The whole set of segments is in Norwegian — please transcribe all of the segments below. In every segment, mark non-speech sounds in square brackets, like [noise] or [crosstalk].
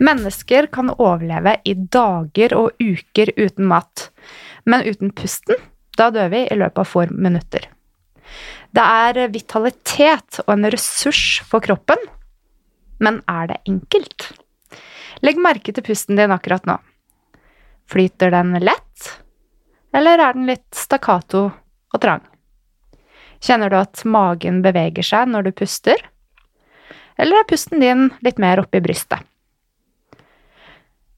Mennesker kan overleve i dager og uker uten mat, men uten pusten, da dør vi i løpet av få minutter. Det er vitalitet og en ressurs for kroppen, men er det enkelt? Legg merke til pusten din akkurat nå. Flyter den lett, eller er den litt stakkato og trang? Kjenner du at magen beveger seg når du puster, eller er pusten din litt mer oppi brystet?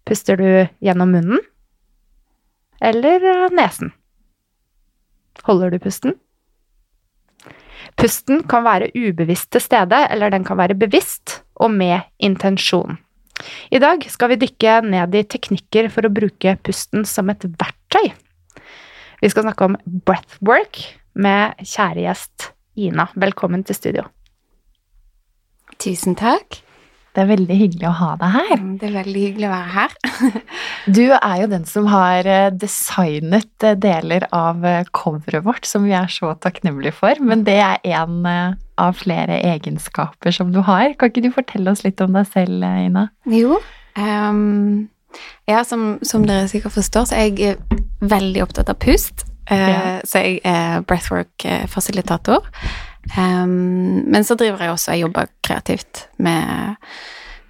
Puster du gjennom munnen eller nesen? Holder du pusten? Pusten kan være ubevisst til stede, eller den kan være bevisst og med intensjon. I dag skal vi dykke ned i teknikker for å bruke pusten som et verktøy. Vi skal snakke om breathwork med kjære gjest Ina. Velkommen til studio. Tusen takk. Det er veldig hyggelig å ha deg her. Mm, det er veldig hyggelig å være her. [laughs] du er jo den som har eh, designet eh, deler av eh, coveret vårt, som vi er så takknemlige for. Men det er en av flere egenskaper som du har. Kan ikke du fortelle oss litt om deg selv, Ina? Jo. Um, ja, som, som, dere sikkert forstår, så er jeg veldig opptatt av pust. Uh, Så jeg er breathwork-fasilitator. Um, men så driver jeg også og jobber kreativt med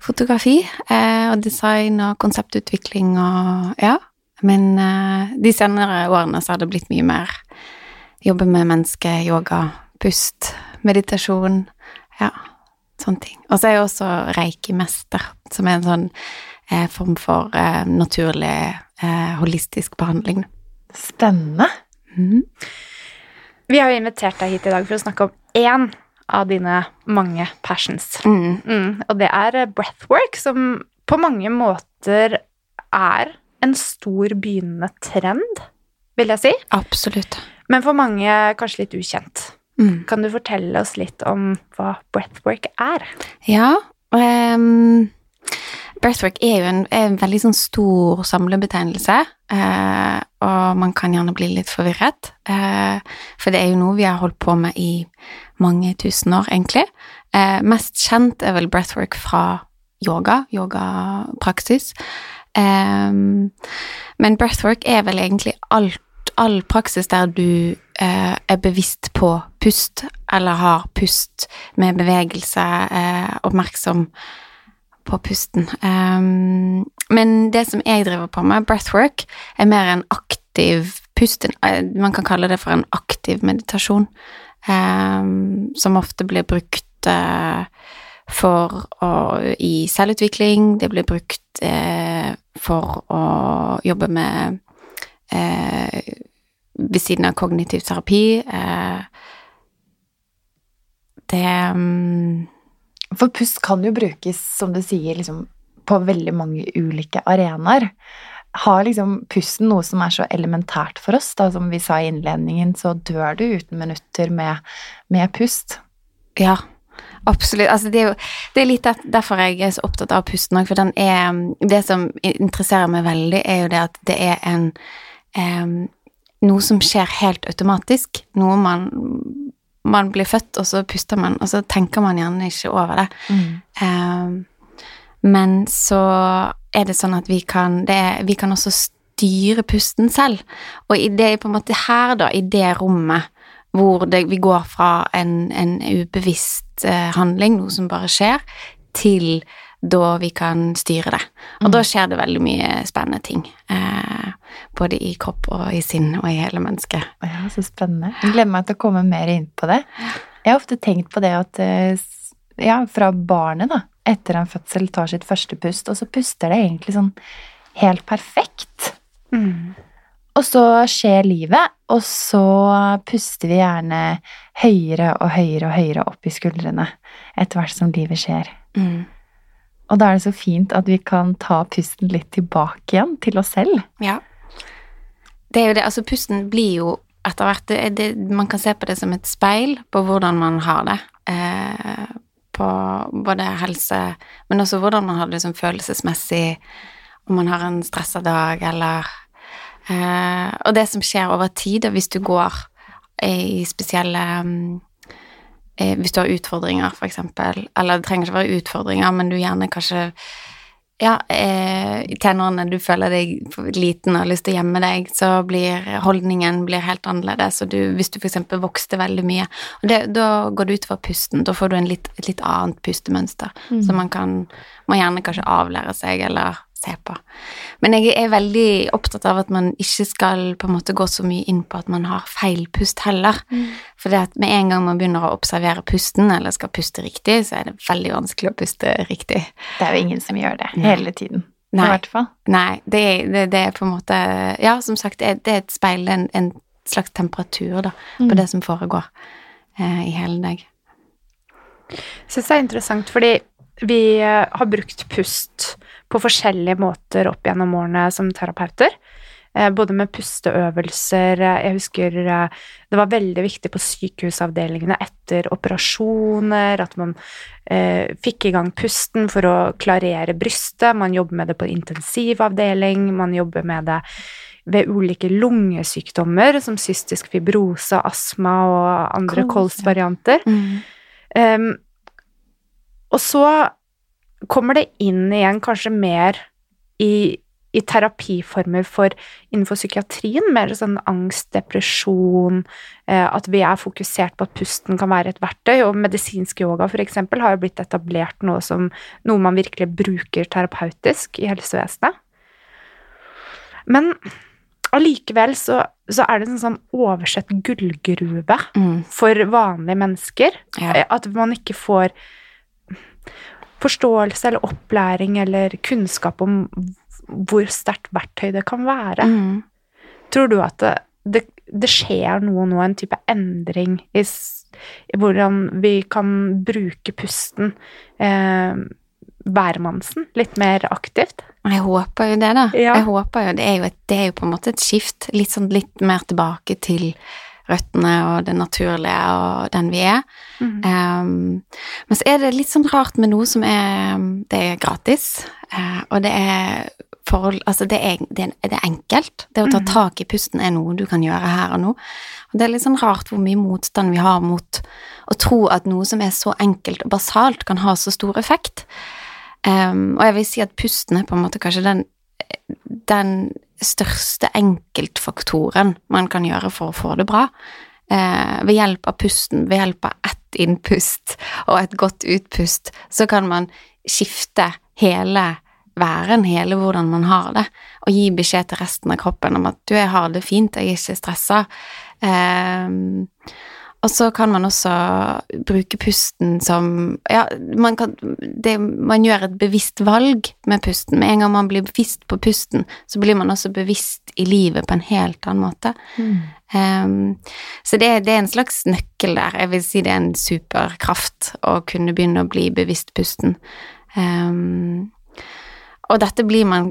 fotografi eh, og design og konseptutvikling og ja. Men eh, de senere årene så har det blitt mye mer jobbe med menneske, yoga, pust, meditasjon, ja, sånne ting. Og så er jeg også reikimester, som er en sånn eh, form for eh, naturlig, eh, holistisk behandling. Spennende. Mm. Vi har jo invitert deg hit i dag for å snakke om én av dine mange passions. Mm. Mm, og det er breathwork, som på mange måter er en stor begynnende trend, vil jeg si. Absolutt. Men for mange kanskje litt ukjent. Mm. Kan du fortelle oss litt om hva breathwork er? Ja. ehm, breathwork er jo en, er en veldig sånn stor samlebetegnelse, eh, og man kan gjerne bli litt forvirret. Eh, for det er jo noe vi har holdt på med i mange tusen år, egentlig. Eh, mest kjent er vel breathwork fra yoga, yogapraksis. Ehm, men breathwork er vel egentlig alt, all praksis der du eh, er bevisst på pust, eller har pust med bevegelse, eh, oppmerksom på pusten. Um, men det som jeg driver på med, breathwork, er mer en aktiv pust. eh, Man kan kalle det for en aktiv meditasjon, um, som ofte blir brukt uh, for å, i selvutvikling. Det blir brukt eh, for å jobbe med eh, ved siden av kognitiv terapi. Det mm, For pust kan jo brukes, som du sier, liksom, på veldig mange ulike arenaer. Har liksom pusten noe som er så elementært for oss? Da, som vi sa i innledningen, så dør du uten minutter med, med pust. Ja, absolutt. Altså, det er jo det er litt derfor jeg er så opptatt av pusten òg, for er Det som interesserer meg veldig, er jo det at det er en em, Noe som skjer helt automatisk. Noe man Man blir født, og så puster man, og så tenker man gjerne ikke over det. Em, men så er det sånn at vi kan det Vi kan også styre pusten selv. Og i det på en måte her, da, i det rommet, hvor det, vi går fra en, en ubevisst uh, handling, noe som bare skjer, til da vi kan styre det. Og da skjer det veldig mye spennende ting. Eh, både i kropp og i sinn og i hele mennesket. Ja, så spennende. Jeg gleder meg til å komme mer inn på det. Jeg har ofte tenkt på det at eh, ja, fra barnet da, etter en fødsel tar sitt første pust, og så puster det egentlig sånn helt perfekt. Og så skjer livet, og så puster vi gjerne høyere og høyere og høyere opp i skuldrene etter hvert som livet skjer. Mm. Og da er det så fint at vi kan ta pusten litt tilbake igjen til oss selv. Ja. Det er jo det, altså pusten blir jo etter hvert det, det, Man kan se på det som et speil på hvordan man har det. Eh, på både helse, men også hvordan man har det liksom følelsesmessig, om man har en stressa dag, eller eh, Og det som skjer over tid, hvis du går i spesielle mm, eh, Hvis du har utfordringer, for eksempel, eller det trenger ikke være utfordringer, men du gjerne kanskje ja, eh, i tenårene du føler deg liten og har lyst til å gjemme deg, så blir holdningen blir helt annerledes, og du, hvis du eksempel vokste veldig mye, det, da går det utover pusten, da får du en litt, et litt annet pustemønster, så man kan, må gjerne kanskje avlære seg, eller se på. Men jeg er veldig opptatt av at man ikke skal på en måte gå så mye inn på at man har feil pust heller, for det at med en gang man begynner å observere pusten, eller skal puste riktig, så er det veldig vanskelig å puste riktig. Det er jo ingen som gjør det Nei. hele tiden. Nei. I hvert fall. Nei, det, det, det er på en måte Ja, som sagt, det er, det et speil, en, en slags temperatur da, på Mm. det som foregår eh, i hele deg. Jeg syns det er interessant, fordi vi eh, har brukt pust på forskjellige måter opp gjennom årene som terapeuter. Eh, Både med pusteøvelser Jeg husker eh, det var veldig viktig på sykehusavdelingene etter operasjoner at man eh, fikk i gang pusten for å klarere brystet. Man jobber med det på intensivavdeling, man jobber med det ved ulike lungesykdommer som cystisk fibrose, astma og andre kolsvarianter. Um, og så kommer det inn igjen kanskje mer i, i terapiformer for innenfor psykiatrien, mer sånn angst, depresjon, eh, at vi er fokusert på at pusten kan være et verktøy, og medisinsk yoga eksempel har jo blitt etablert noe som noe man virkelig bruker terapeutisk i helsevesenet. Men allikevel så, så er det en sånn oversett gullgruve Mm. for vanlige mennesker. Ja. Eh, At man ikke får forståelse eller opplæring eller kunnskap om hvor sterkt verktøy det kan være. Mm. Tror du at det, det, det skjer noe nå, en type endring i, i hvordan vi kan bruke pusten eh, hvermannsen litt mer aktivt? Jeg håper jo det, da. Ja. Jeg håper jo, det, er jo et, det er jo på en måte et skift. Litt sånn litt mer tilbake til røttene og det naturlige og den vi er. Mm. Um, men så er det litt sånn rart med noe som er Det er gratis, uh, og det er forhold Altså, det er, det, er, enkelt. Det å ta Mhm. tak i pusten er noe du kan gjøre her og nå. Og det er litt sånn rart hvor mye motstand vi har mot å tro at noe som er så enkelt og basalt, kan ha så stor effekt. Um, og jeg vil si at pusten er på en måte kanskje den, den største enkeltfaktoren man kan gjøre for å få det bra. Eh, ved hjelp av pusten, ved hjelp av ett innpust og et godt utpust, så kan man skifte hele væren, hele hvordan man har det, og gi beskjed til resten av kroppen om at du, jeg har det fint, jeg er ikke stressa. Um, og så kan man også bruke pusten som Ja, man kan det, Man gjør et bevisst valg med pusten. Med en gang man blir bevisst på pusten, så blir man også bevisst i livet på en helt annen måte. Um, så det, det er en slags nøkkel der. Jeg vil si det er en superkraft å kunne begynne å bli bevisst pusten. Um, og dette blir man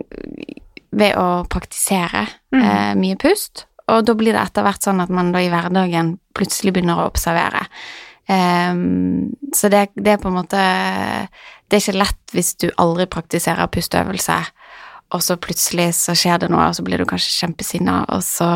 ved å praktisere mm. uh, mye pust, og da blir det etter hvert sånn at man da i hverdagen plutselig begynner å observere. Um, så det, det er på en måte Det er ikke lett hvis du aldri praktiserer pusteøvelse, og så plutselig så skjer det noe, og så blir du kanskje kjempesinna, og så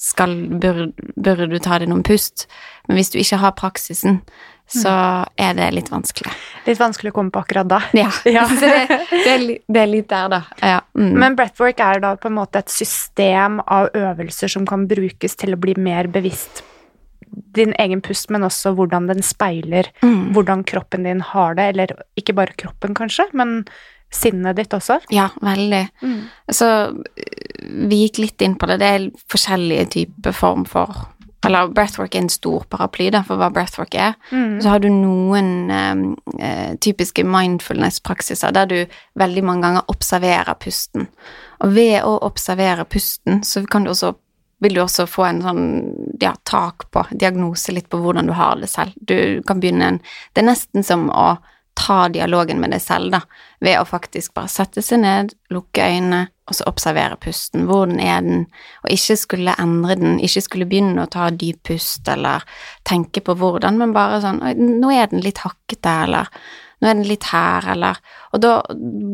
skal, bør, bør, du ta deg noen pust. Men hvis du ikke har praksisen, så er det litt vanskelig. Litt vanskelig å komme på akkurat da. Ja, [laughs] Ja. så det, det, er, det er litt der, da. Ja. Mm. Men breathwork er da på en måte et system av øvelser som kan brukes til å bli mer bevisst din egen pust, men også hvordan den speiler mm. hvordan kroppen din har det, eller ikke bare kroppen kanskje, men sinnet ditt også. Ja, veldig. Så vi gikk litt inn på det. Det er forskjellige typer form for Eller breathwork er en stor paraply da, for hva breathwork er. Mm. Så har du noen eh, eh, typiske mindfulness-praksiser der du veldig mange ganger observerer pusten. Og ved å observere pusten, så kan du også vil du også få en sånn ja, tak på, diagnose litt på hvordan du har det selv. Du kan begynne en Det er nesten som å ta dialogen med deg selv, da, ved å faktisk bare sette seg ned, lukke øynene, og så observere pusten. Hvordan er den? Og ikke skulle endre den, ikke skulle begynne å ta dyp pust eller tenke på hvordan, men bare sånn nå er den litt hakkete, eller nå er den litt her, eller Og da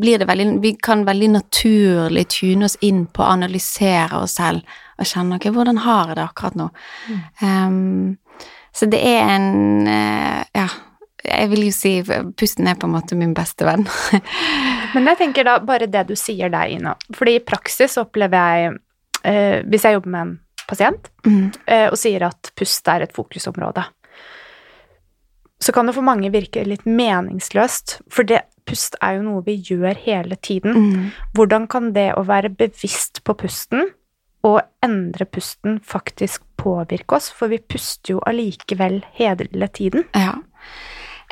blir det veldig Vi kan veldig naturlig tune oss inn på å analysere oss selv og kjenne ok, hvordan har jeg det akkurat nå? Um, så det er en eh, Ja, jeg vil jo si pusten er på en måte min beste venn. [laughs] Men jeg tenker da bare det du sier der, Ina. Fordi i praksis opplever jeg, eh, hvis jeg jobber med en pasient Mm. eh, og sier at pust er et fokusområde, så kan det for mange virke litt meningsløst, for det, pust er jo noe vi gjør hele tiden. Mm. Hvordan kan det å være bevisst på pusten og endre pusten faktisk påvirke oss? For vi puster jo allikevel hele tiden. Ja.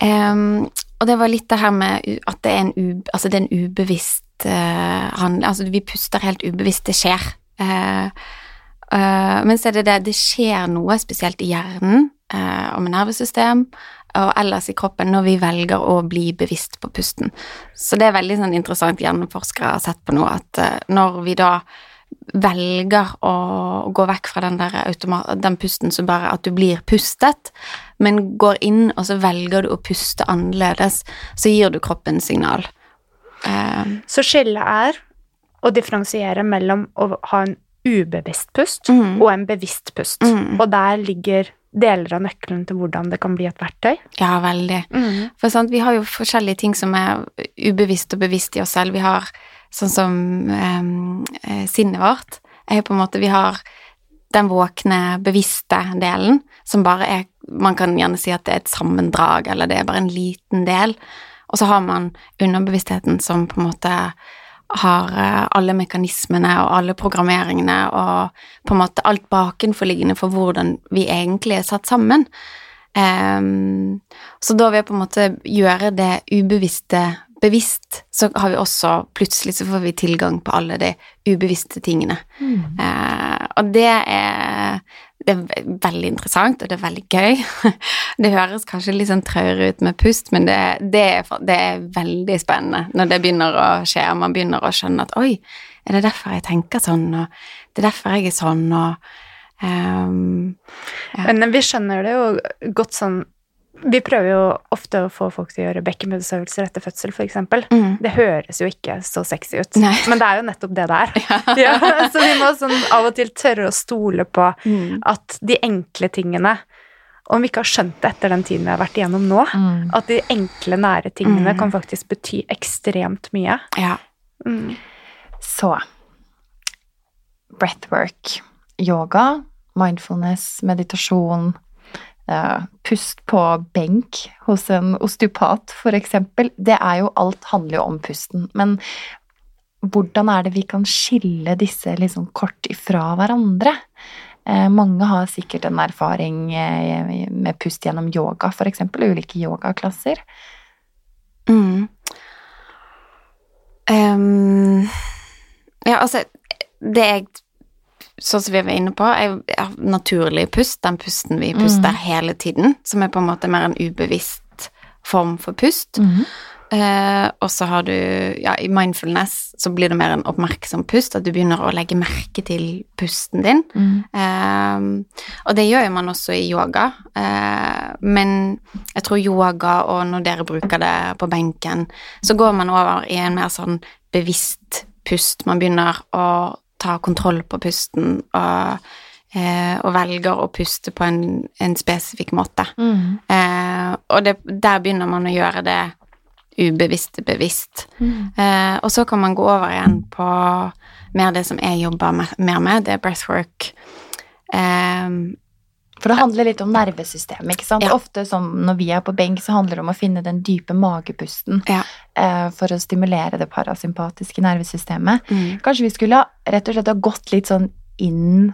Em, og det var litt det her med at det er en, u, altså det er en ubevisst uh, handling Altså, vi puster helt ubevisst, det skjer. Uh, uh, men så er det det, det skjer noe spesielt i hjernen eh, og med nervesystem og ellers i kroppen når vi velger å bli bevisst på pusten. Så det er veldig sånn interessant hjerneforskere har sett på nå, at eh, når vi da velger å gå vekk fra den, den pusten som bare at du blir pustet, men går inn og så velger du å puste annerledes, så gir du kroppen signal. Eh, Så skillet er å differensiere mellom å ha en ubevisst pust Mm. og en bevisst pust. Mm. Og der ligger deler av nøkkelen til hvordan det kan bli et verktøy. ja, veldig. For sant, vi har jo forskjellige ting som er ubevisst og bevisst i oss selv. Vi har sånn som eh, sinnet vårt. Er på en måte Vi har den våkne, bevisste delen, som bare er Man kan gjerne si at det er et sammendrag, eller det er bare en liten del. Og så har man underbevisstheten som på en måte har eh, alle mekanismene og alle programmeringene og på en måte alt bakenforliggende for hvordan vi egentlig er satt sammen. Um, så da vil jeg på en måte gjøre det ubevisste bevisst, så har vi også plutselig så får vi tilgang på alle de ubevisste tingene. Eh, og det er det er veldig interessant, og det er veldig gøy. [laughs] Det høres kanskje litt sånn traurig ut med pust, men det, det, er, det, er, veldig spennende når det begynner å skje, og man begynner å skjønne at oi, er det derfor jeg tenker sånn, og det er derfor jeg er sånn, og um, ja. Men vi skjønner det jo godt sånn vi prøver jo ofte å få folk til å gjøre bekkenbunnsøvelser etter fødsel, f.eks. Mm. Det høres jo ikke så sexy ut, Nei. men det er jo nettopp det det er. [laughs] Ja. ja, så vi må sånn av og til tørre å stole på mm. at de enkle tingene om vi ikke har skjønt det etter den tiden vi har vært igjennom nå, mm. at de enkle, nære tingene mm. kan faktisk bety ekstremt mye. Ja. Mm. Så breathwork, yoga, mindfulness, meditasjon pust på benk hos en osteopat, f.eks. Det er jo Alt handler jo om pusten. Men hvordan er det vi kan skille disse liksom kort ifra hverandre? Uh, mange har sikkert en erfaring uh, med pust gjennom yoga, f.eks. Ulike yogaklasser. Mm. Um, ja, altså Det jeg sånn som vi var inne på, er naturlig pust, den pusten vi puster mm. hele tiden, som er på en måte mer en ubevisst form for pust. Mm. Eh, og så har du Ja, i mindfulness så blir det mer en oppmerksom pust, at du begynner å legge merke til pusten din. Mm. Eh, og det gjør jo man også i yoga, eh, men jeg tror yoga, og når dere bruker det på benken, så går man over i en mer sånn bevisst pust. Man begynner å tar kontroll på pusten og, eh, og velger å puste på en, en spesifikk måte. Mm. Eh, og det, der begynner man å gjøre det ubevisste bevisst. Mm. Eh, og så kan man gå over igjen på mer det som jeg jobber mer med, det er breathwork. Eh, for det handler litt om nervesystemet. ikke sant? Ja. Ofte som når vi er på benk, så handler det om å finne den dype magepusten ja. eh, for å stimulere det parasympatiske nervesystemet. Mm. Kanskje vi skulle rett og slett ha gått litt sånn inn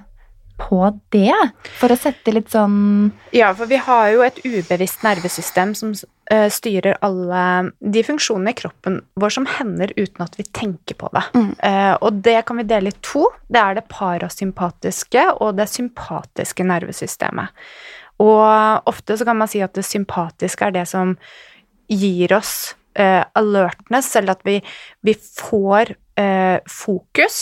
på det? For å sette litt sånn Ja, for vi har jo et ubevisst nervesystem som uh, styrer alle de funksjonene i kroppen vår som hender uten at vi tenker på det. Mm. Uh, og det kan vi dele i to. Det er det parasympatiske og det sympatiske nervesystemet. Og ofte så kan man si at det sympatiske er det som gir oss uh, alertness, eller at vi, vi får fokus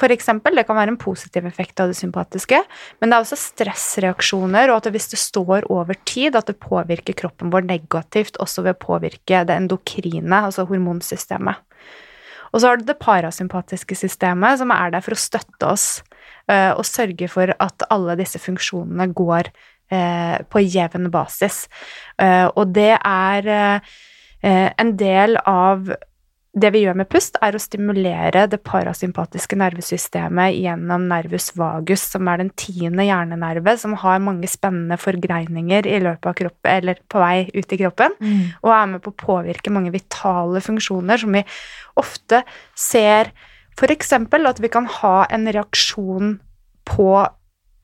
for eksempel, det kan være en positiv effekt av det sympatiske, men det er også stressreaksjoner, og at hvis det står over tid, at det påvirker kroppen vår negativt også ved å påvirke det endokrine, altså hormonsystemet. Og så har du det parasympatiske systemet, som er der for å støtte oss uh, og sørge for at alle disse funksjonene går uh, på jevn basis. Uh, og det er en del av det vi gjør med pust, er å stimulere det parasympatiske nervesystemet gjennom nervus vagus, som er den tiende hjernenerve, som har mange spennende forgreininger i løpet av kroppen, eller på vei ut i kroppen, mm. og er med på å påvirke mange vitale funksjoner som vi ofte ser f.eks. at vi kan ha en reaksjon på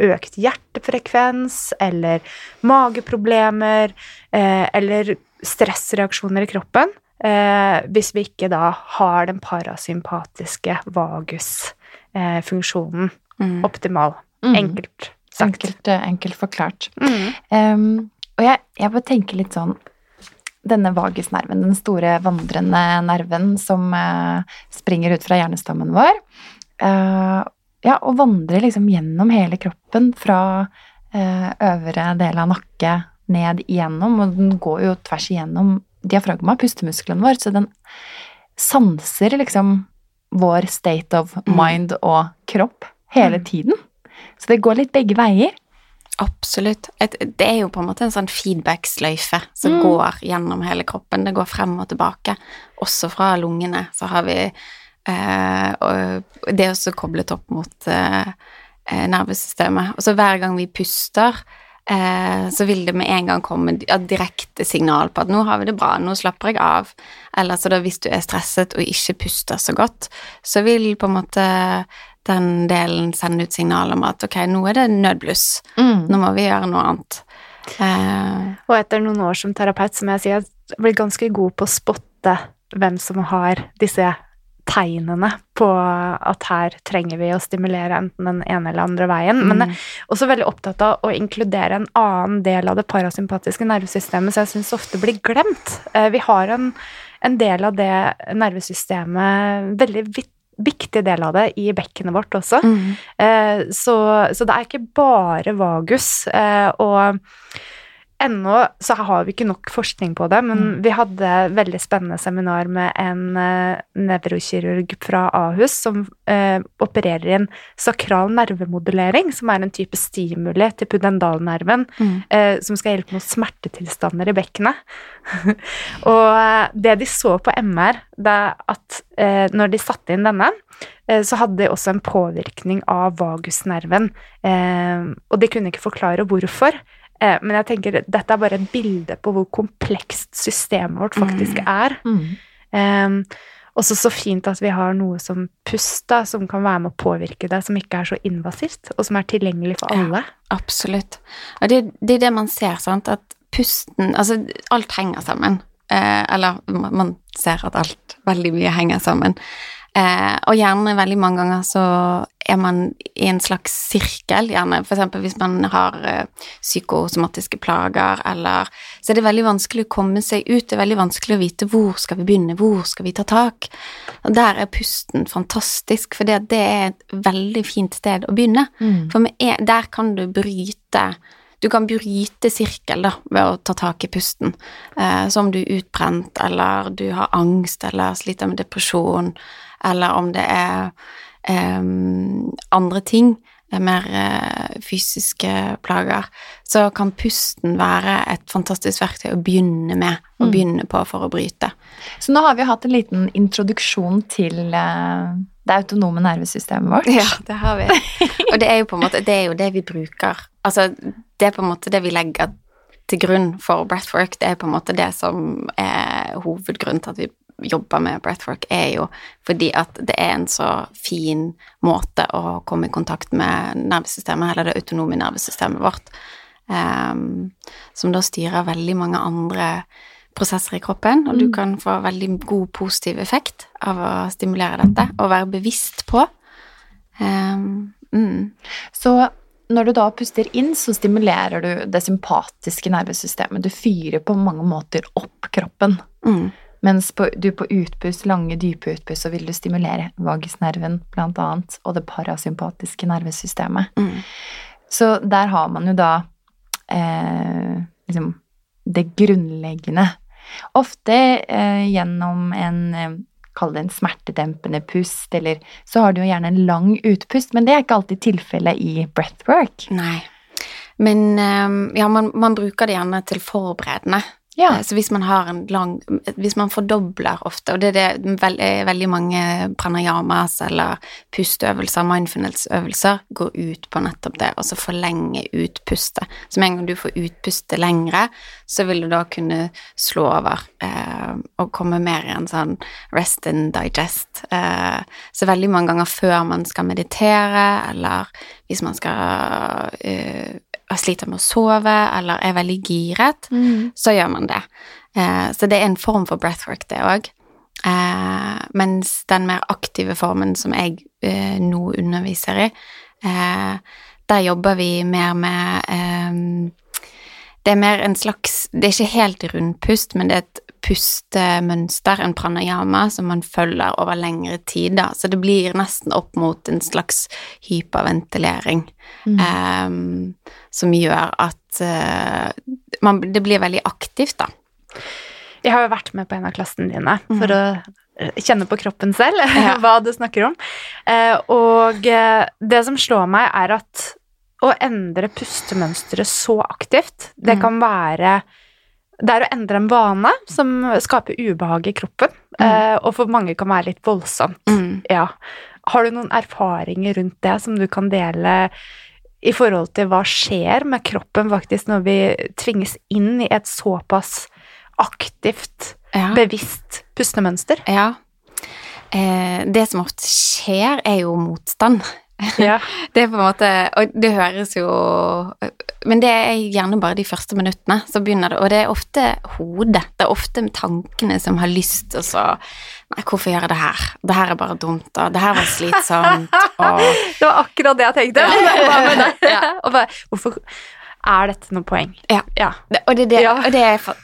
økt hjertefrekvens eller mageproblemer eh, eller stressreaksjoner i kroppen hvis vi ikke da har den parasympatiske vagusfunksjonen eh, mm. optimal. Mm. Enkelt sagt. Enkelt, eh, enkelt forklart. Mm. Um, og jeg, jeg bare tenker litt sånn denne vagusnerven, den store vandrende nerven som uh, springer ut fra hjernestammen vår, uh, ja, og vandrer liksom gjennom hele kroppen fra uh, øvre del av nakke ned igjennom, og den går jo tvers igjennom diafragma, pustemuskelen vår, så den sanser liksom vår state of mm. mind og kropp hele mm. tiden. Så det går litt begge veier. Absolutt. Et, det er jo på en måte en sånn feedback-sløyfe som mm. går gjennom hele kroppen. Det går frem og tilbake. Også fra lungene så har vi eh, det er også koblet opp mot eh, eh nervesystemet. Og så hver gang vi puster, eh, så vil det med en gang komme ja, direkte signal på at 'nå har vi det bra, nå slapper jeg av'. Eller så da hvis du er stresset og ikke puster så godt, så vil på en måte den delen sende ut signal om at 'ok, nå er det nødbluss, mm. nå må vi gjøre noe annet'. Eh. Og etter noen år som terapeut, som jeg sier, jeg blir ganske god på å spotte hvem som har disse tegnene på at her trenger vi å stimulere enten den ene eller andre veien. Men jeg er også veldig opptatt av å inkludere en annen del av det parasympatiske nervesystemet, så jeg syns ofte blir glemt. Eh, Vi har en, en del av det nervesystemet, veldig vidt viktig del av det, i bekkenet vårt også. Mm. Eh, så, så det er ikke bare vagus. Eh, og ennå så har vi ikke nok forskning på det, men Mm. vi hadde veldig spennende seminar med en uh, nevrokirurg fra Ahus som uh, opererer i en sakral nervemodulering, som er en type stimuli til pudendalnerven, Mm. uh, som skal hjelpe mot smertetilstander i bekkenet. [laughs] og det de så på MR, det er at når de satte inn denne, så hadde de også en påvirkning av vagusnerven. Eh, og de kunne ikke forklare hvorfor. Eh, men jeg tenker dette er bare et bilde på hvor komplekst systemet vårt faktisk er. Mm. Eh, også så fint at vi har noe som pust, da, som kan være med å påvirke det, som ikke er så invasivt, og som er tilgjengelig for Ja. alle. Absolutt. Og det, det er det man ser, sant, at pusten Altså, alt henger sammen. Eh, eller man man ser at alt, veldig mye henger sammen. Eh, og gjerne veldig mange ganger så er man i en slags sirkel, gjerne eksempel hvis man har eh, psykosomatiske plager, eller Så er det veldig vanskelig å komme seg ut, det er veldig vanskelig å vite hvor skal vi begynne, hvor skal vi ta tak. Og der er pusten fantastisk, for det er et veldig fint sted å begynne. Mm. For en, der kan du bryte Du kan bryte sirkel da, ved å ta tak i pusten. Eh, så om du er utbrent, eller du har angst, eller sliter med depresjon, eller om det er andre ting, eh, mer eh, fysiske plager, så kan pusten være et fantastisk verktøy å begynne med, å Mm. begynne på for å bryte. Så nå har vi hatt en liten introduksjon til eh, det autonome nervesystemet vårt. Ja, det har vi. Og det er jo på en måte, det er jo det vi bruker. Altså, det er på en måte det vi legger til grunn for breathwork. Det er på en måte det som er hovedgrunnen til at vi jobber med breathwork, er jo fordi at det er en så fin måte å komme i kontakt med nervesystemet, eller det autonome nervesystemet vårt, um, som da styrer veldig mange andre prosesser i kroppen, og du Mm. kan få veldig god positiv effekt av å stimulere dette, og være bevisst på. Um, mm. Så når du da puster inn, så stimulerer du det sympatiske nervesystemet. Du fyrer på mange måter opp kroppen. Mm. Mens på, du på utpust, lange, dype utpust, så vil du stimulere vagusnerven blant annet, og det parasympatiske nervesystemet. Mm. Så der har man jo da eh, liksom det grunnleggende. Ofte eh, gjennom en eh, Kall det en smertedempende pust, eller så har du jo gjerne en lang utpust, men det er ikke alltid tilfellet i breathwork. Nei. Men ehm, ja, man, man bruker det gjerne til forberedende. Ja. Eh, Så hvis man har en lang Hvis man fordobler ofte, og det er det veld, er veldig mange pranayamas eller pusteøvelser, mindfulness-øvelser, går ut på nettopp det, og så forlenge utpustet. Så med en gang du får utpuste lengre, så vil du da kunne slå over eh, og komme mer i en sånn rest and digest. Eh, så veldig mange ganger før man skal meditere, eller hvis man skal eh, sliter med å sove eller er veldig giret, Mm. så gjør man det. Eh, så det er en form for breathwork, det òg. Eh, mens den mer aktive formen som jeg eh, nå underviser i, eh, der jobber vi mer med eh, Det er mer en slags Det er ikke helt rundpust, men det er et pustemønster, en pranayama, som man følger over lengre tid, da. Så det blir nesten opp mot en slags hyperventilering Mm. um, som gjør at uh, man, det blir veldig aktivt, da. Jeg har jo vært med på en av klassene dine for Mhm. å eh, kjenne på kroppen selv [laughs] Ja. hva du snakker om. Uh, og det som slår meg, er at å endre pustemønsteret så aktivt, det mm. kan være det er å endre en vane som skaper ubehag i kroppen, Mhm. eh, og for mange kan være litt voldsomt. Mm. Ja. Har du noen erfaringer rundt det som du kan dele i forhold til hva skjer med kroppen faktisk når vi tvinges inn i et såpass aktivt, Ja. bevisst pustemønster? ja. Eh, det som ofte skjer, er jo motstand. Ja. [laughs] Det er på en måte Og det høres jo Men det er gjerne bare de første minuttene, så begynner det. Og det er ofte hodet. Det er ofte tankene som har lyst, og så Nei, hvorfor gjøre det her? Det her er bare dumt, og det her var slitsomt, [laughs] og Det var akkurat det jeg tenkte. Ja. [laughs] Ja. Og bare, hvorfor er dette noe poeng? Ja. Ja. Og det, det, og det er fa-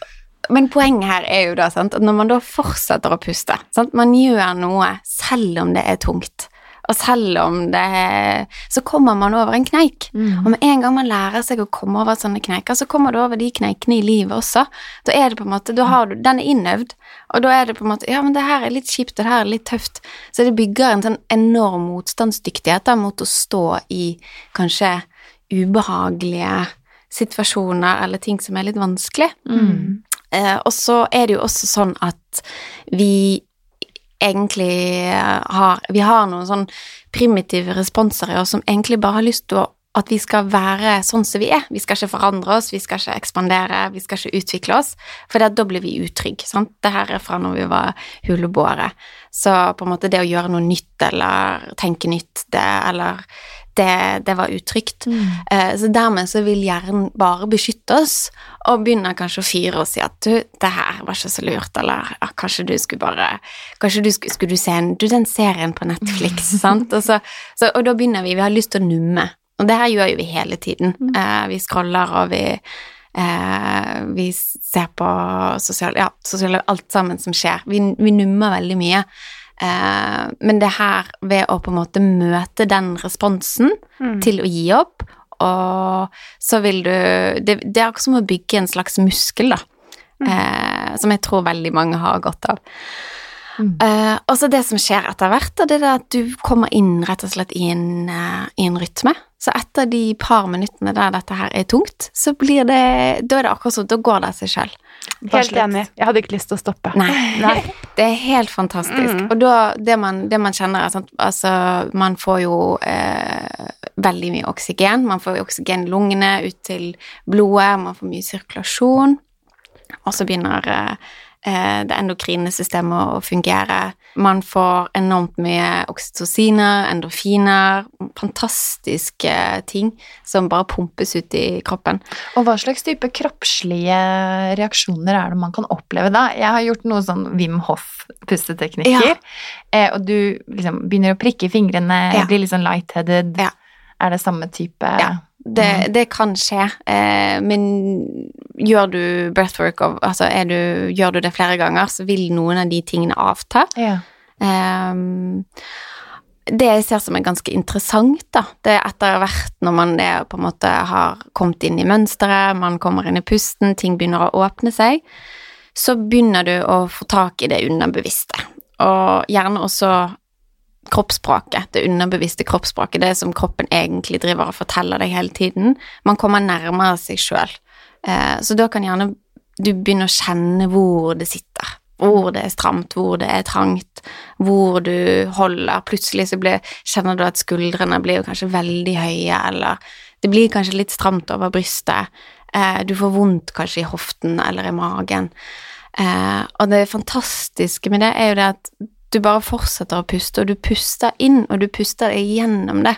Men poenget her er jo da sant, at når man da fortsetter å puste sant, Man gjør noe selv om det er tungt. Og selv om det Så kommer man over en kneik. Og med en gang man lærer seg å komme over sånne kneiker, så kommer du over de kneikene i livet også. Da er det på en måte, da har du, Den er innøvd, og da er det på en måte Ja, men det her er litt kjipt, og det her er litt tøft. Så det bygger en sånn enorm motstandsdyktighet da, mot å stå i kanskje ubehagelige situasjoner eller ting som er litt vanskelig. Mm. Eh, og så er det jo også sånn at vi egentlig har Vi har noen sånn primitive responser i oss som egentlig bare har lyst til å at vi skal være sånn som vi er. Vi skal ikke forandre oss, vi skal ikke ekspandere, vi skal ikke utvikle oss, for da blir vi utrygge. sant? Det her er fra når vi var huleboere. Så på en måte det å gjøre noe nytt eller tenke nytt, det, eller det, det var utrygt. Eh, Så dermed så vil hjernen bare beskytte oss, og begynner kanskje å fyre og si at du, det her var ikke så lurt, eller ja, kanskje du skulle bare Kanskje du skulle, skulle du se en, du, den serien på Netflix, [laughs] sant? Og, så, så, og da begynner vi, vi har lyst til å numme. Og det her gjør jo vi hele tiden. Eh, vi scroller, og vi eh, vi ser på sosiale, ja, sosiale Alt sammen som skjer. Vi, vi nummer veldig mye. Eh, men det her ved å på en måte møte den responsen Mm. til å gi opp, og så vil du Det, det er akkurat som å bygge en slags muskel, da. Eh, som jeg tror veldig mange har godt av. Mm. Eh, og så det som skjer etter hvert, da, det er at du kommer inn rett og slett i en, uh, i en rytme. Så etter de par minuttene der dette her er tungt, så blir det Da er det akkurat sånn, da går det av seg sjøl. Helt enig. Jeg hadde ikke lyst til å stoppe. Nei. Nei. [laughs] Det er helt fantastisk. Mm. Og da, det man, det man kjenner, er sånn altså Man får jo eh, veldig mye oksygen. Man får oksygen i lungene ut til blodet, man får mye sirkulasjon. Og så begynner eh, det endokrine systemet å fungere. Man får enormt mye oksytociner, endorfiner, fantastiske ting som bare pumpes ut i kroppen. Og hva slags type kroppslige reaksjoner er det man kan oppleve da? Jeg har gjort noe sånn Wim Hof-pusteteknikker, Ja. eh, og du liksom begynner å prikke i fingrene, Ja. blir litt sånn lightheaded. Ja. Er det samme type Ja. Det, det kan skje, eh, men gjør du breathwork, og, altså du, gjør du det flere ganger, så vil noen av de tingene avta. Ja. Um, det jeg ser som er ganske interessant, da, det er etter hvert når man er, på en måte har kommet inn i mønsteret, man kommer inn i pusten, ting begynner å åpne seg, så begynner du å få tak i det underbevisste. Og gjerne også kroppsspråket, det underbevisste kroppsspråket, det som kroppen egentlig driver og forteller deg hele tiden. Man kommer nærmere seg sjøl. Eh, så da kan gjerne du begynne å kjenne hvor det sitter. Hvor det er stramt, hvor det er trangt, hvor du holder. Plutselig så blir, kjenner du at skuldrene blir kanskje veldig høye, eller det blir kanskje litt stramt over brystet. Eh, du får vondt kanskje i hoften eller i magen. Eh, og det fantastiske med det er jo det at du bare fortsetter å puste, og du puster inn, og du puster deg gjennom det.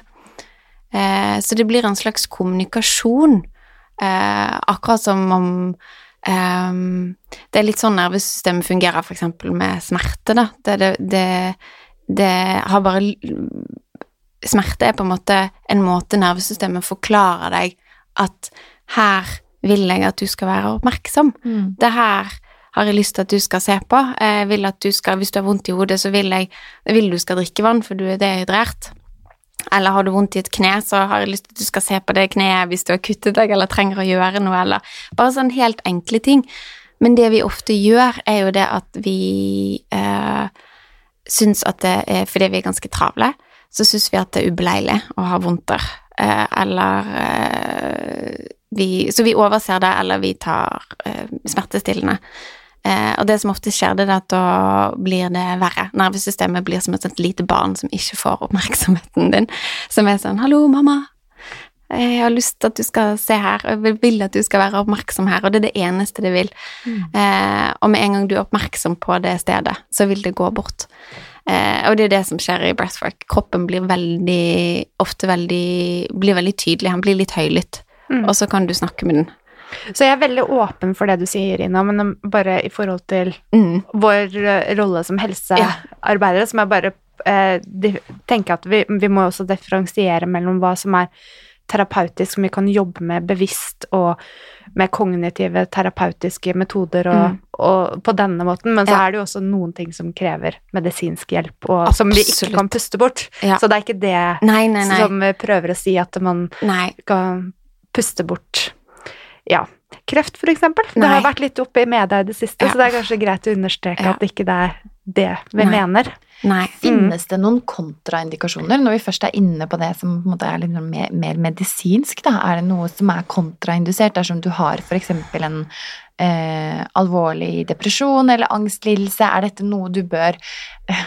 Så det blir en slags kommunikasjon, eh, akkurat som om eh, Det er litt sånn nervesystemet fungerer, eksempel med smerte, da. Det, det, det, det har bare Smerte er på en måte en måte nervesystemet forklarer deg at her vil jeg at du skal være oppmerksom. Mm. Det her har jeg lyst til at du skal se på. Jeg vil at du skal, hvis du har vondt i hodet, så vil jeg vil du skal drikke vann, for du er dehydrert. Eller har du vondt i et kne, så har jeg lyst til at du skal se på det kneet hvis du har kuttet deg eller trenger å gjøre noe, eller bare sånn helt enkle ting. Men det vi ofte gjør, er jo det at vi eh, syns at det er Fordi vi er ganske travle, så syns vi at det er ubeleilig å ha vondter. Eh, eller eh, vi, Så vi overser det, eller vi tar eh, smertestillende. Eh, og det som ofte skjer, det er at da blir det verre. Nervesystemet blir som et sånt lite barn som ikke får oppmerksomheten din. Som er sånn 'Hallo, mamma. Jeg har lyst til at du skal se her, og jeg vil- at du skal være oppmerksom her.' Og det er det eneste det vil. Eh, og med en gang du er oppmerksom på det stedet, så vil det gå bort. Eh, og det er det som skjer i breathwork. Kroppen blir veldig, ofte veldig, blir veldig tydelig. Han blir litt høylytt. Mm. Og så kan du snakke med den. Så jeg er veldig åpen for det du sier, Ina, men bare i forhold til Mm. vår eh, rolle som helsearbeidere, ja. som jeg bare eh, tenker at vi, vi må også differensiere mellom hva som er terapeutisk, som vi kan jobbe med bevisst og med kognitive terapeutiske metoder og, Mm. og på denne måten, men så Ja. er det jo også noen ting som krever medisinsk hjelp, og som vi ikke kan puste bort. Ja. Så det er ikke det Nei, nei, nei. som prøver å si at man kan puste bort ja, kreft, for eksempel. Det har vært litt oppe i media i det siste, Ja. så det er kanskje greit å understreke Ja. at ikke det er det vi Nei. mener. nei. Finnes det noen kontraindikasjoner når vi først er inne på det som på er litt mer, mer medisinsk? Da? Er det noe som er kontraindusert dersom du har f.eks. en eh, alvorlig depresjon eller angstlidelse? Er dette noe du bør eh,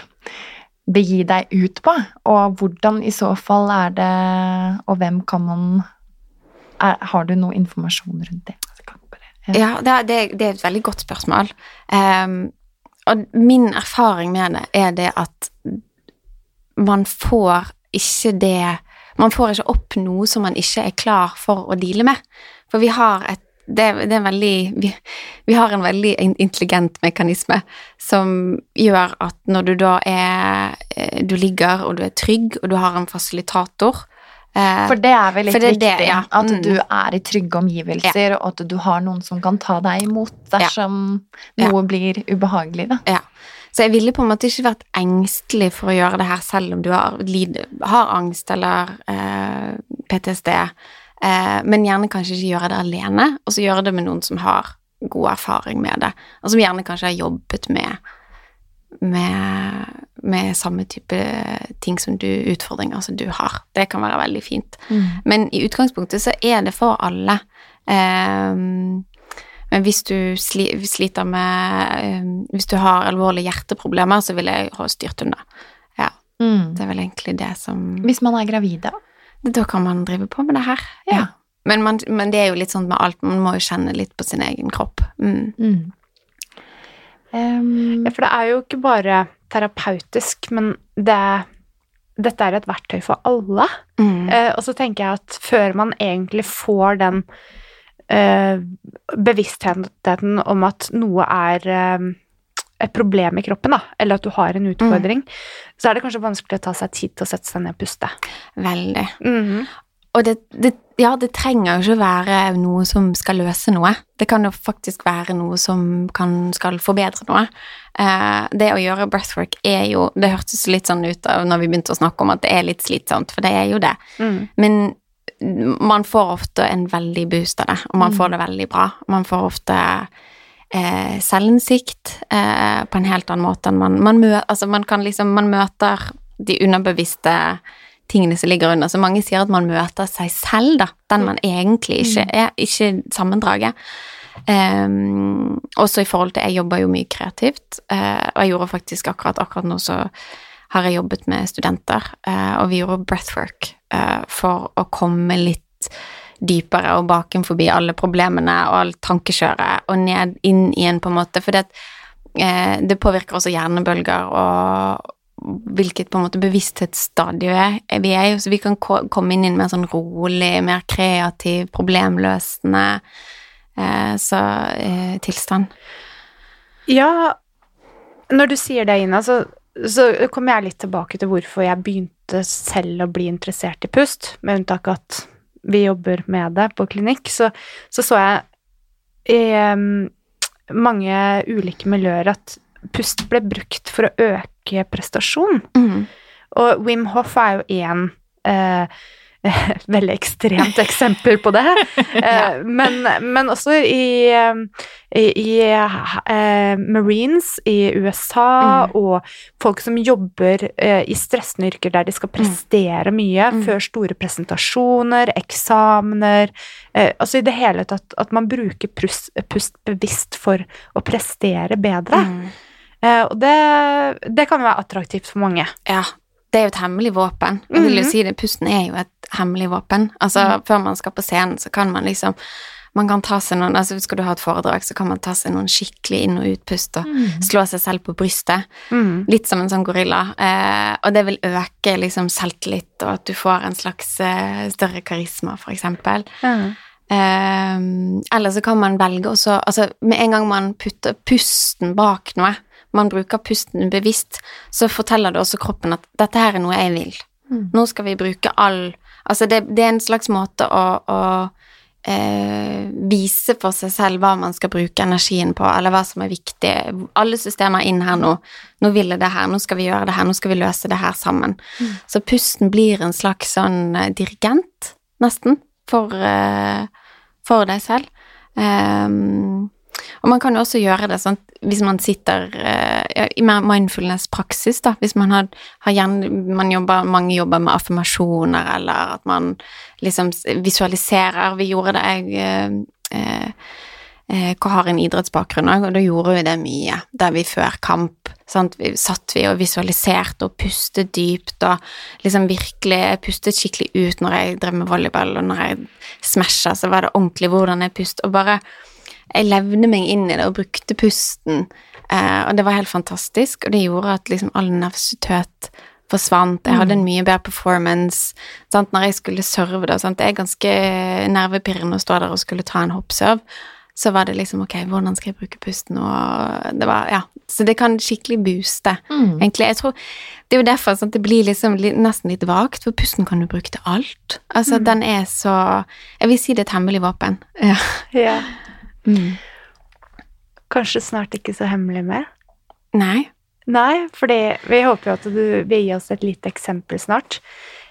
begi deg ut på? Og hvordan i så fall er det, og hvem kan man er, Har du noe informasjon rundt det? Ja, det, det, det er et veldig godt spørsmål. Um, og min erfaring med det er det at man får ikke det Man får ikke opp noe som man ikke er klar for å deale med. For vi har et det, det er en veldig vi, vi har en veldig intelligent mekanisme som gjør at når du da er eh, Du ligger, og du er trygg, og du har en fasilitator For det er vel litt For det viktig, ja. at Mm. du er i trygge omgivelser, og at du har noen som kan ta deg imot dersom Ja. noe blir ubehagelig, da. Ja. Så jeg ville på en måte ikke vært engstelig for å gjøre det her, selv om du har, har angst eller eh, PTSD. Eh, men gjerne kanskje ikke gjøre det alene, og så gjøre det med noen som har god erfaring med det, og som gjerne kanskje har jobbet med, med, med samme type ting som du, utfordringer som du har. Det kan være veldig fint. Men i utgangspunktet så er det for alle. Um, men hvis du sliter med um, Hvis du har alvorlige hjerteproblemer, så vil jeg ha styrt unna. Ja, Mm. det er vel egentlig det som Hvis man er gravid, da. Da kan man drive på med det her. Ja. Men, man, men det er jo litt sånn med alt, man må jo kjenne litt på sin egen kropp. Mm. Mm. Em, Ja, for det er jo ikke bare terapeutisk, men det dette er et verktøy for alle. Mm. Uh, og så tenker jeg at før man egentlig får den uh, bevisstheten om at noe er uh, et problem i kroppen, da, eller at du har en utfordring, så er det kanskje vanskelig å ta seg tid til å sette seg ned og puste. Veldig. Mm. Og det, det, ja, det trenger jo ikke være noe som skal løse noe. Det kan jo faktisk være noe som kan, skal forbedre noe. Eh, det å gjøre breathwork er jo Det hørtes litt sånn ut av når vi begynte å snakke om at det er litt slitsomt, for det er jo det. Mm. Men man får ofte en veldig boost av det, og man får det veldig bra. Man får ofte eh, selvinnsikt eh, på en helt annen måte enn man man, mø, altså man kan liksom Man møter de underbevisste tingene som ligger under. Så mange sier at man møter seg selv, da. Den man egentlig ikke er. Ikke sammendraget. Um, også i forhold til Jeg jobber jo mye kreativt, uh, og jeg gjorde faktisk akkurat akkurat nå så har jeg jobbet med studenter, uh, og vi gjorde breathwork uh, for å komme litt dypere og bakenforbi alle problemene og alt tankekjøret, og ned inn i en på en måte For det, det påvirker også hjernebølger og hvilket på en måte bevissthetsstadie vi er i, så vi kan komme inn i en mer sånn rolig, mer kreativ, problemløsende eh, så, eh, tilstand. Ja, når du sier det, Ina, så, så kommer jeg litt tilbake til hvorfor jeg begynte selv å bli interessert i pust, med unntak at vi jobber med det på klinikk, så så, så jeg i um, mange ulike miljøer at pust ble brukt for å øke prestasjon. Mm. Og Wim Hoff er jo én eh, [laughs] veldig ekstremt eksempel på det. [laughs] ja. men, men også i, eh, i, i eh, Marines i USA, Mm. og folk som jobber eh, i stressende yrker der de skal prestere mye Mm. før store presentasjoner, eksamener eh, Altså i det hele tatt at man bruker pust, pust bevisst for å prestere bedre. Mm. Eh, og det, det kan være attraktivt for mange. Ja, det er jo et hemmelig våpen. Jeg vil jo Mhm. si det, pusten er jo et hemmelig våpen. Altså, før man skal på scenen, så kan man liksom man kan ta seg noen altså Skal du ha et foredrag, så kan man ta seg noen skikkelig inn- og utpust og slå seg selv på brystet. Mm. Litt som en sånn gorilla. Eh, og det vil øke liksom selvtillit, og at du får en slags eh, større karisma, for eksempel. Eh, eller så kan man velge også Altså, med en gang man putter pusten bak noe, man bruker pusten bevisst, så forteller det også kroppen at 'dette her er noe jeg vil'. Mm. Nå skal vi bruke all Altså, det, det er en slags måte å, å eh, vise for seg selv hva man skal bruke energien på, eller hva som er viktig. Alle systemer inn her nå. Nå vil jeg det her, nå skal vi gjøre det her, nå skal vi løse det her sammen. Så pusten blir en slags sånn eh, dirigent, nesten, for, eh, for deg selv. Ehm, og man kan jo også gjøre det sånn hvis man sitter eh, i mer mindfulness-praksis, da. Hvis man har, har gjerne man jobber, Mange jobber med affirmasjoner, eller at man liksom visualiserer. Vi gjorde det, jeg eh, eh, eh, har en idrettsbakgrunn òg, og da gjorde vi det mye. Der vi før kamp sant? Vi, satt vi og visualiserte og pustet dypt og liksom virkelig pustet skikkelig ut når jeg drev med volleyball, og når jeg smasha, så var det ordentlig hvordan jeg pustet, og bare jeg levde meg inn i det og brukte pusten, eh, og det var helt fantastisk, og det gjorde at liksom all nervøsitet forsvant. Jeg hadde en mye bedre performance sant? når jeg skulle serve Da, Sant? Det er ganske nervepirrende å stå der og skulle ta en hoppserve. Så var det liksom ok, hvordan skal jeg bruke pusten, og det var ja. Så det kan skikkelig booste, Mm. egentlig. Jeg tror Det er jo derfor sånn, det blir liksom nesten litt vagt, for pusten kan du bruke til alt. Altså, den er så Jeg vil si det er et hemmelig våpen. Ja. [laughs] Ja. Kanskje snart ikke så hemmelig mer? Nei. Nei, for vi håper jo at du vil gi oss et lite eksempel snart.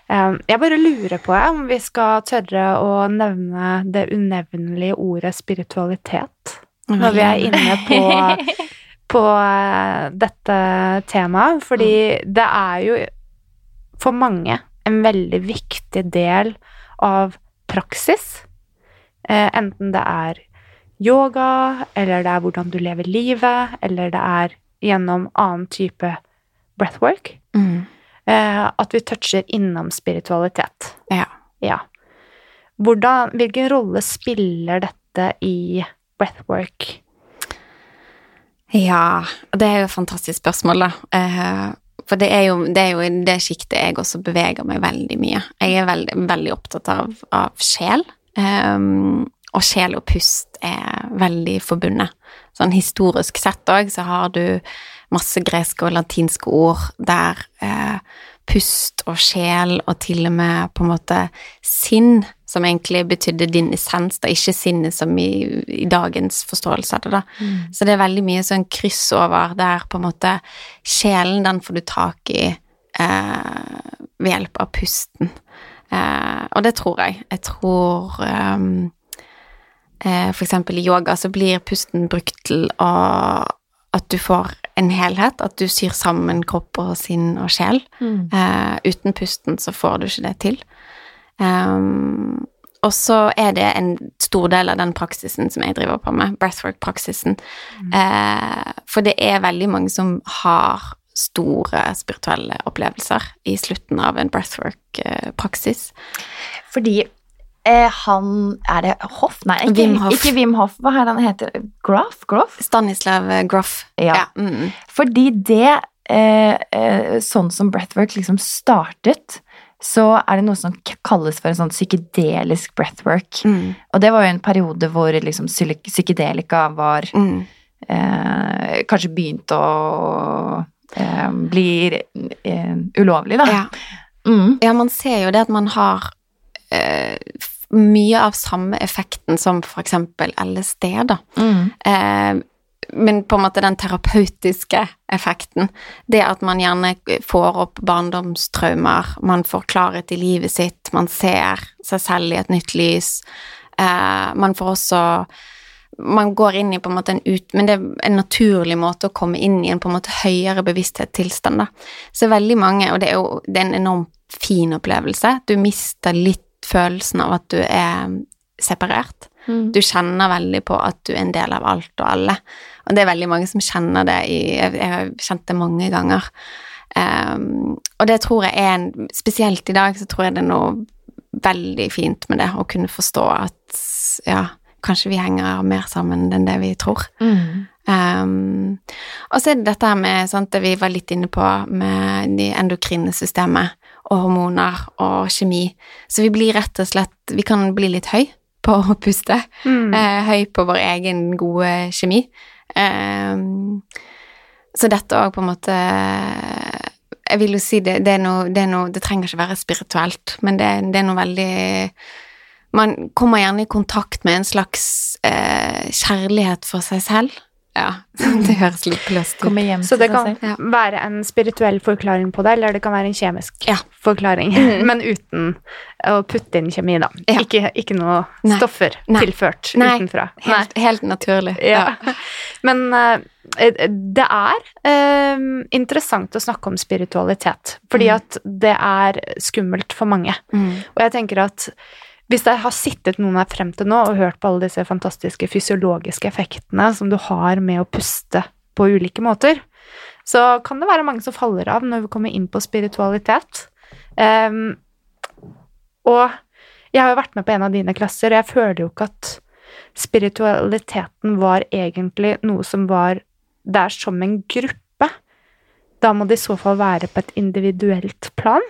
Jeg bare lurer på om vi skal tørre å nevne det unevnelige ordet spiritualitet når vi er inne på, [laughs] på eh, dette temaet. Fordi det er jo for mange en veldig viktig del av praksis. Eh, Enten det er yoga, eller det er hvordan du lever livet, eller det er gjennom annen type breathwork. Mm. Eh, at vi toucher innom spiritualitet. Ja. Ja. Hvordan, hvilken rolle spiller dette i breathwork? Ja, det er jo et fantastisk spørsmål, da. Eh, for det er, jo, det er jo i det sjiktet jeg også beveger meg veldig mye. Jeg er veldig, veldig opptatt av, av sjel. Um, og sjel og pust er veldig forbundet. Sånn historisk sett òg så har du masse greske og latinske ord der eh, pust og sjel og til og med på en måte sinn, som egentlig betydde din essens, da ikke sinnet som i, i dagens forståelse av det, da. Så det er veldig mye sånn kryss over der på en måte sjelen, den får du tak i eh, ved hjelp av pusten. Eh, og det tror jeg. Jeg tror ehm, eh, eksempel i yoga så blir pusten brukt til å at du får en helhet, at du syr sammen kropp og sinn og sjel. Mm. Eh, uten pusten så får du ikke det til. Um, og så er det en stor del av den praksisen som jeg driver på med, breathwork-praksisen. Eh, for det er veldig mange som har store spirituelle opplevelser i slutten av en breathwork-praksis. Fordi eh, han Er det Hoff? Nei, ikke Wim Hof. Ikke Wim Hoff. Hva er det han heter? Groff? Groff? Stanislav Groff. Ja. mm, Fordi det, eh, eh, sånn som breathwork liksom startet, så er det noe som kalles for en sånn psykedelisk breathwork. mm, Og det var jo en periode hvor liksom psykedelika var mm, eh, Kanskje begynte å eh, bli eh, ulovlig, da. ja. Mm. Ja, man ser jo det at man har eh, mye av samme effekten som eksempel LSD, da. Mm. Eh, men på en måte den terapeutiske effekten. Det at man gjerne får opp barndomstraumer, man får klarhet i livet sitt, man ser seg selv i et nytt lys. Eh, man får også man går inn i på en måte en ut... Men det er en naturlig måte å komme inn i en på en måte høyere bevissthetstilstand, da. Så veldig mange, og det er jo det er en enormt fin opplevelse, du mister litt følelsen av at du er separert. Mm. Du kjenner veldig på at du er en del av alt og alle. Og det er veldig mange som kjenner det i Jeg har kjent det mange ganger. Um, og det tror jeg er en Spesielt i dag så tror jeg det er noe veldig fint med det, å kunne forstå at ja, kanskje vi henger mer sammen enn det vi tror. Mm. Um, og så er det dette med sant, det vi var litt inne på, med det endokrine systemet og hormoner og kjemi. Så vi blir rett og slett Vi kan bli litt høy på å puste. Mm. Eh, høy på vår egen gode kjemi. Eh, så dette òg på en måte Jeg vil jo si det, det er noe Det, noe, det trenger ikke være spirituelt, men det, det er noe veldig Man kommer gjerne i kontakt med en slags eh, kjærlighet for seg selv. Ja, [laughs] det høres litt pløst ut. Så det kan. Ja. være en spirituell forklaring på det, eller det kan være en kjemisk Ja. forklaring. Mm. [laughs] Men uten å putte inn kjemi, da. Ja. Ikke, ikke noe Nei. stoffer Nei. tilført Nei. utenfra. Helt, helt naturlig. Ja. [laughs] Men uh, det er uh, interessant å snakke om spiritualitet, fordi Mm. at det er skummelt for mange. Mm. Og jeg tenker at hvis det har sittet noen her frem til nå og hørt på alle disse fantastiske fysiologiske effektene som du har med å puste på ulike måter, så kan det være mange som faller av når vi kommer inn på spiritualitet. Um, og jeg har jo vært med på en av dine klasser, og jeg føler jo ikke at spiritualiteten var egentlig noe som var der som en gruppe. Da må det i så fall være på et individuelt plan.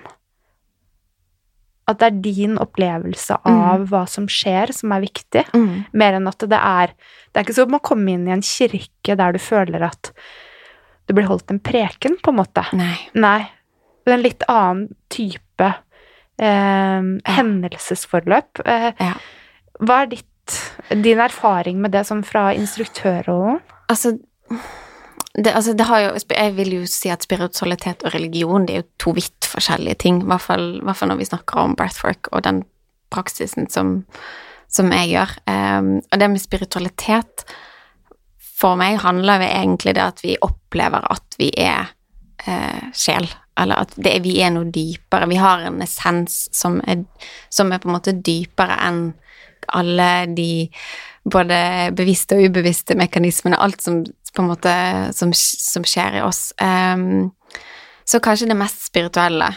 At det er din opplevelse av hva som skjer, som er viktig, Mm. mer enn at det er Det er ikke som å komme inn i en kirke der du føler at det blir holdt en preken, på en måte. Nei. Nei. Det er en litt annen type eh, hendelsesforløp. Eh, Ja. hva er ditt, din erfaring med det som fra instruktørrollen? Altså det, altså det har jo, jeg vil jo si at spiritualitet og religion det er jo to vidt forskjellige ting, i hvert fall, hvert fall når vi snakker om breathwork og den praksisen som, som jeg gjør. Um, og det med spiritualitet for meg handler det egentlig det at vi opplever at vi er eh, sjel, eller at det, vi er noe dypere. Vi har en essens som er, som er på en måte dypere enn alle de både bevisste og ubevisste mekanismene, alt som på en måte som, som skjer i oss. Ehm, så kanskje det mest spirituelle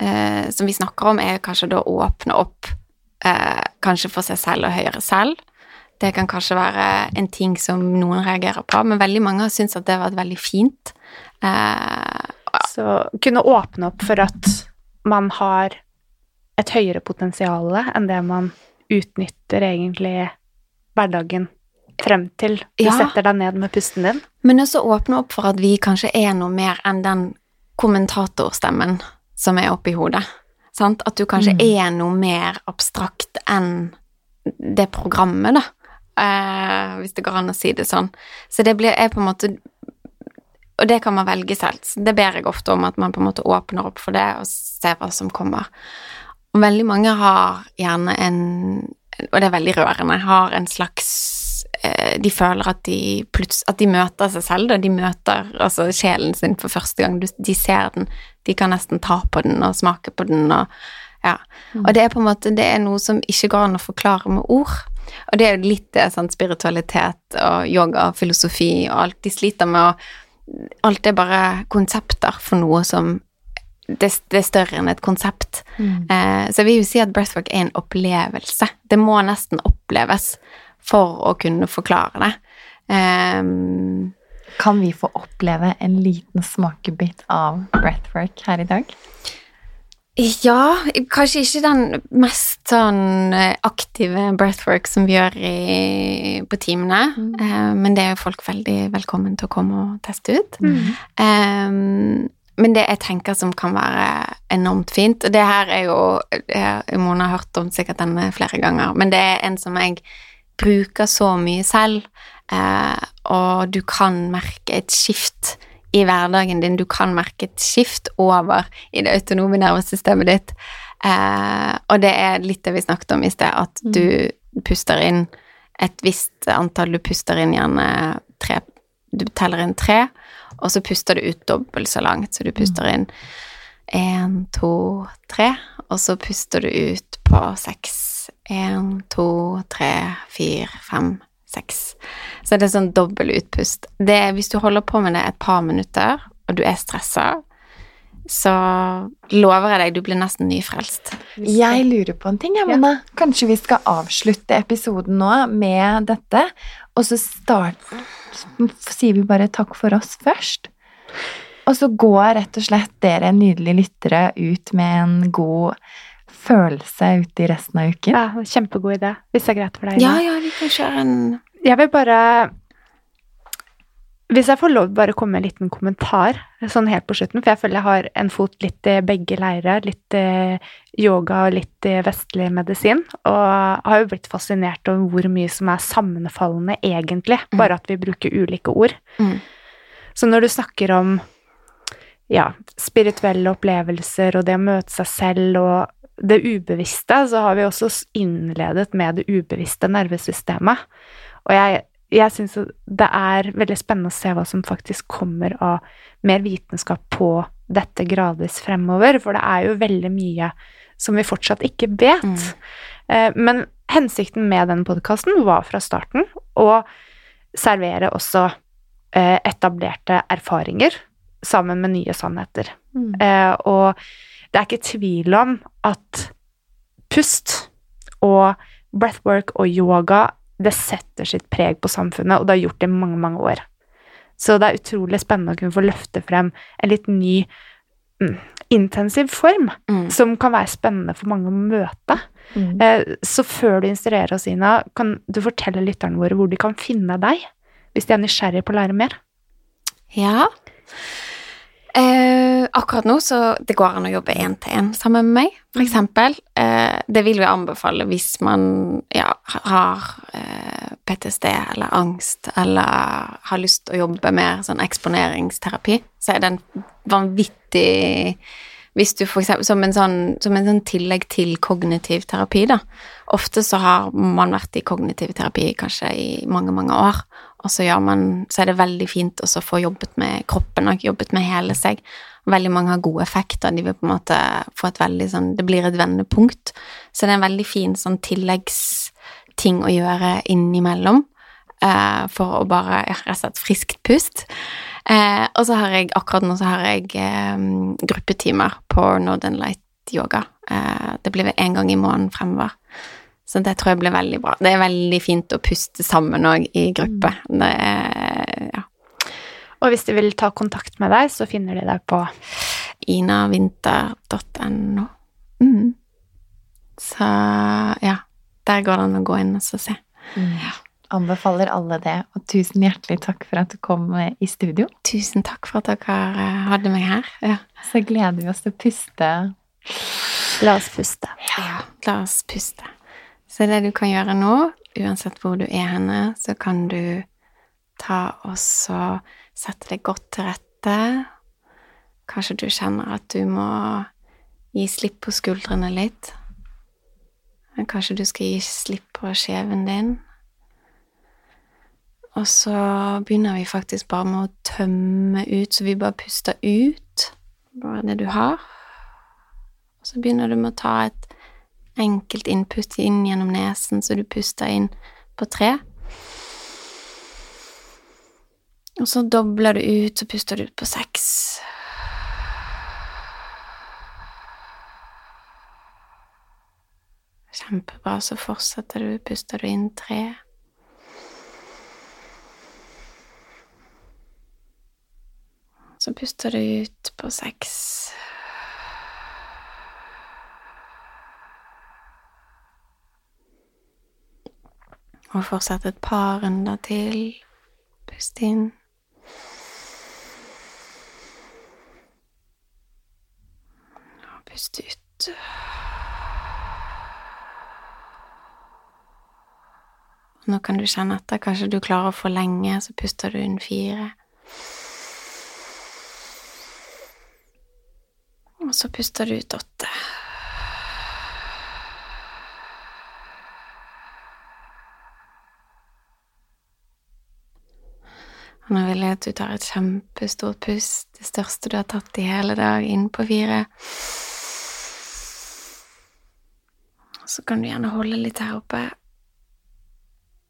eh, som vi snakker om, er kanskje da å åpne opp eh, kanskje for seg selv og høyere selv. Det kan kanskje være en ting som noen reagerer på, men veldig mange har syntes at det har vært veldig fint. Eh, Så kunne åpne opp for at man har et høyere potensial enn det man utnytter egentlig hverdagen frem til du Ja. setter deg ned med pusten din. Men også åpne opp for at vi kanskje er noe mer enn den kommentatorstemmen som er oppi hodet. Sant? At du kanskje Mm. er noe mer abstrakt enn det programmet, da. Eh, hvis det går an å si det sånn. Så det blir er på en måte Og det kan man velge selv. Det ber jeg ofte om, at man på en måte åpner opp for det og ser hva som kommer. Og veldig mange har gjerne en Og det er veldig rørende. Har en slags De føler at de At de møter seg selv, da. De møter altså sjelen sin for første gang. De ser den. De kan nesten ta på den og smake på den og Ja. Og det er på en måte Det er noe som ikke går an å forklare med ord. Og det er jo litt det, sånn spiritualitet og yoga og filosofi og alt. De sliter med å Alt er bare konsepter for noe som det, det er større enn et konsept. Mm. Eh, så jeg vil jo si at breathwork er en opplevelse. Det må nesten oppleves for å kunne forklare det. Um, Kan vi få oppleve en liten smakebit av breathwork her i dag? ja, kanskje ikke den mest sånn eh, aktive breathwork som vi gjør i, på timene, eh, men det er jo folk veldig velkommen til å komme og teste ut. Ehm, men det jeg tenker som kan være enormt fint, og det her er jo Mona har hørt om sikkert denne flere ganger, men det er en som jeg bruker så mye selv, eh, og du kan merke et skift i hverdagen din. Du kan merke et skift over i det autonome nervesystemet ditt. Eh, og det er litt det vi snakket om i sted, at du puster inn et visst antall Du puster inn gjerne tre Du teller inn tre, og så puster du ut dobbelt så langt. Så du puster inn én, to, tre, og så puster du ut på seks. Én, to, tre, fire, fem, seks. Så det er sånn dobbel utpust. Det, hvis du holder på med det et par minutter, og du er stressa, så lover jeg deg, du blir nesten nyfrelst. Jeg lurer på en ting, jeg, Mona. Kanskje vi skal avslutte episoden nå med dette, og så start, sier vi bare takk for oss først. Og så går rett og slett dere nydelige lyttere ut med en god følelse ute i resten av uken. Ja, Kjempegod idé, hvis det er greit for deg. Ja, ja, vi kan kjøre en Jeg vil bare Hvis jeg får lov bare å komme med en liten kommentar sånn helt på slutten, for jeg føler jeg har en fot litt i begge leirer. Litt i yoga og litt i vestlig medisin. Og har jo blitt fascinert over hvor mye som er sammenfallende, egentlig. Mm. Bare at vi bruker ulike ord. Mm. Så når du snakker om ja, spirituelle opplevelser og det å møte seg selv og det ubevisste, så har vi også innledet med det ubevisste nervesystemet. Og jeg, jeg syns det er veldig spennende å se hva som faktisk kommer av mer vitenskap på dette gradvis fremover, for det er jo veldig mye som vi fortsatt ikke vet. Mm. Eh, Men hensikten med den podkasten var fra starten å servere også eh, etablerte erfaringer sammen med nye sannheter. Mm. Eh, og det er ikke tvil om at pust og breathwork og yoga det setter sitt preg på samfunnet, og det har gjort det i mange, mange år. Så det er utrolig spennende å kunne få løfte frem en litt ny, mm, intensiv form, Mm. som kan være spennende for mange å møte. Mm. Eh, Så før du instruerer oss, Ina, kan du fortelle lytterne våre hvor de kan finne deg, hvis de er nysgjerrige på å lære mer? Ja. Eh, akkurat nå så det går an å jobbe én til én sammen med meg, for eksempel. Eh, det vil vi anbefale hvis man ja, har eh, PTSD eller angst eller har lyst til å jobbe mer sånn eksponeringsterapi. Så er det en vanvittig hvis du for eksempel, som en, sånn, som en sånn tillegg til kognitiv terapi, da. Ofte så har man vært i kognitiv terapi kanskje i mange, mange år, og så, man, så er det veldig fint å få jobbet med kroppen og jobbet med hele seg. Veldig mange har gode effekter, de vil på en måte få et veldig sånn Det blir et vendepunkt. Så det er en veldig fin sånn tilleggsting å gjøre innimellom, eh, for å bare rett og slett friskt pust. Eh, og så har jeg akkurat nå så har jeg eh, gruppetimer på Northern Light Yoga. Eh, det blir vel én gang i måneden fremover. Så det tror jeg blir veldig bra. Det er veldig fint å puste sammen òg i gruppe. Det er ja, Og hvis de vil ta kontakt med deg, så finner de deg på inavinter.no. Mm. Så ja, der går det an å gå inn og så se. Mm. Anbefaler alle det, og tusen hjertelig takk for at du kom eh, i studio. Tusen takk for at dere eh, hadde meg her. Ja. Så gleder vi oss til å puste. La oss puste. Ja, la oss puste. Så det du kan gjøre nå, uansett hvor du er henne, så kan du ta og så sette deg godt til rette. Kanskje du kjenner at du må gi slipp på skuldrene litt. Kanskje du skal gi slipp på skjeven din. Og så begynner vi faktisk bare med å tømme ut, så vi bare puster ut bare det du har. Og så begynner du med å ta et enkelt innpust inn gjennom nesen, så du puster inn på tre. Og så dobler du ut, så puster du ut på seks. Kjempebra. Så fortsetter du, puster du inn tre. Så puster du ut på seks. Og fortsett et par runder til. Pust inn. Og pust ut. Nå kan du kjenne etter. Kanskje du klarer å forlenge, så puster du inn fire. Og så puster du ut åtte. deilig du tar et kjempestort pust, det største du har tatt i hele dag, inn på fire. Så kan du gjerne holde litt her oppe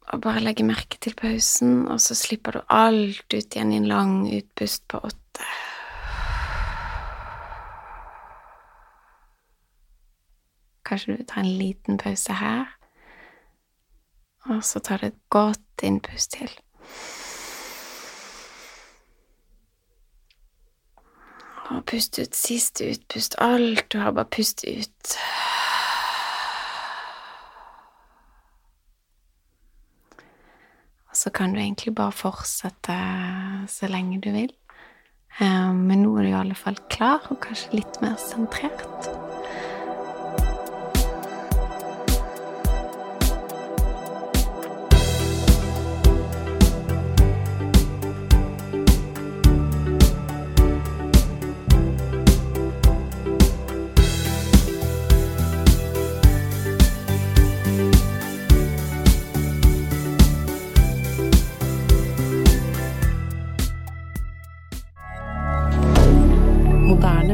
og bare legge merke til pausen, og så slipper du alt ut igjen i en lang utpust på åtte. Kanskje du tar en liten pause her, og så tar du et godt innpust til. Og pust ut siste utpust. Alt du har, bare pust ut. Og så kan du egentlig bare fortsette så lenge du vil. Eh, Men nå er du i alle fall klar, og kanskje litt mer sentrert.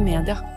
Media.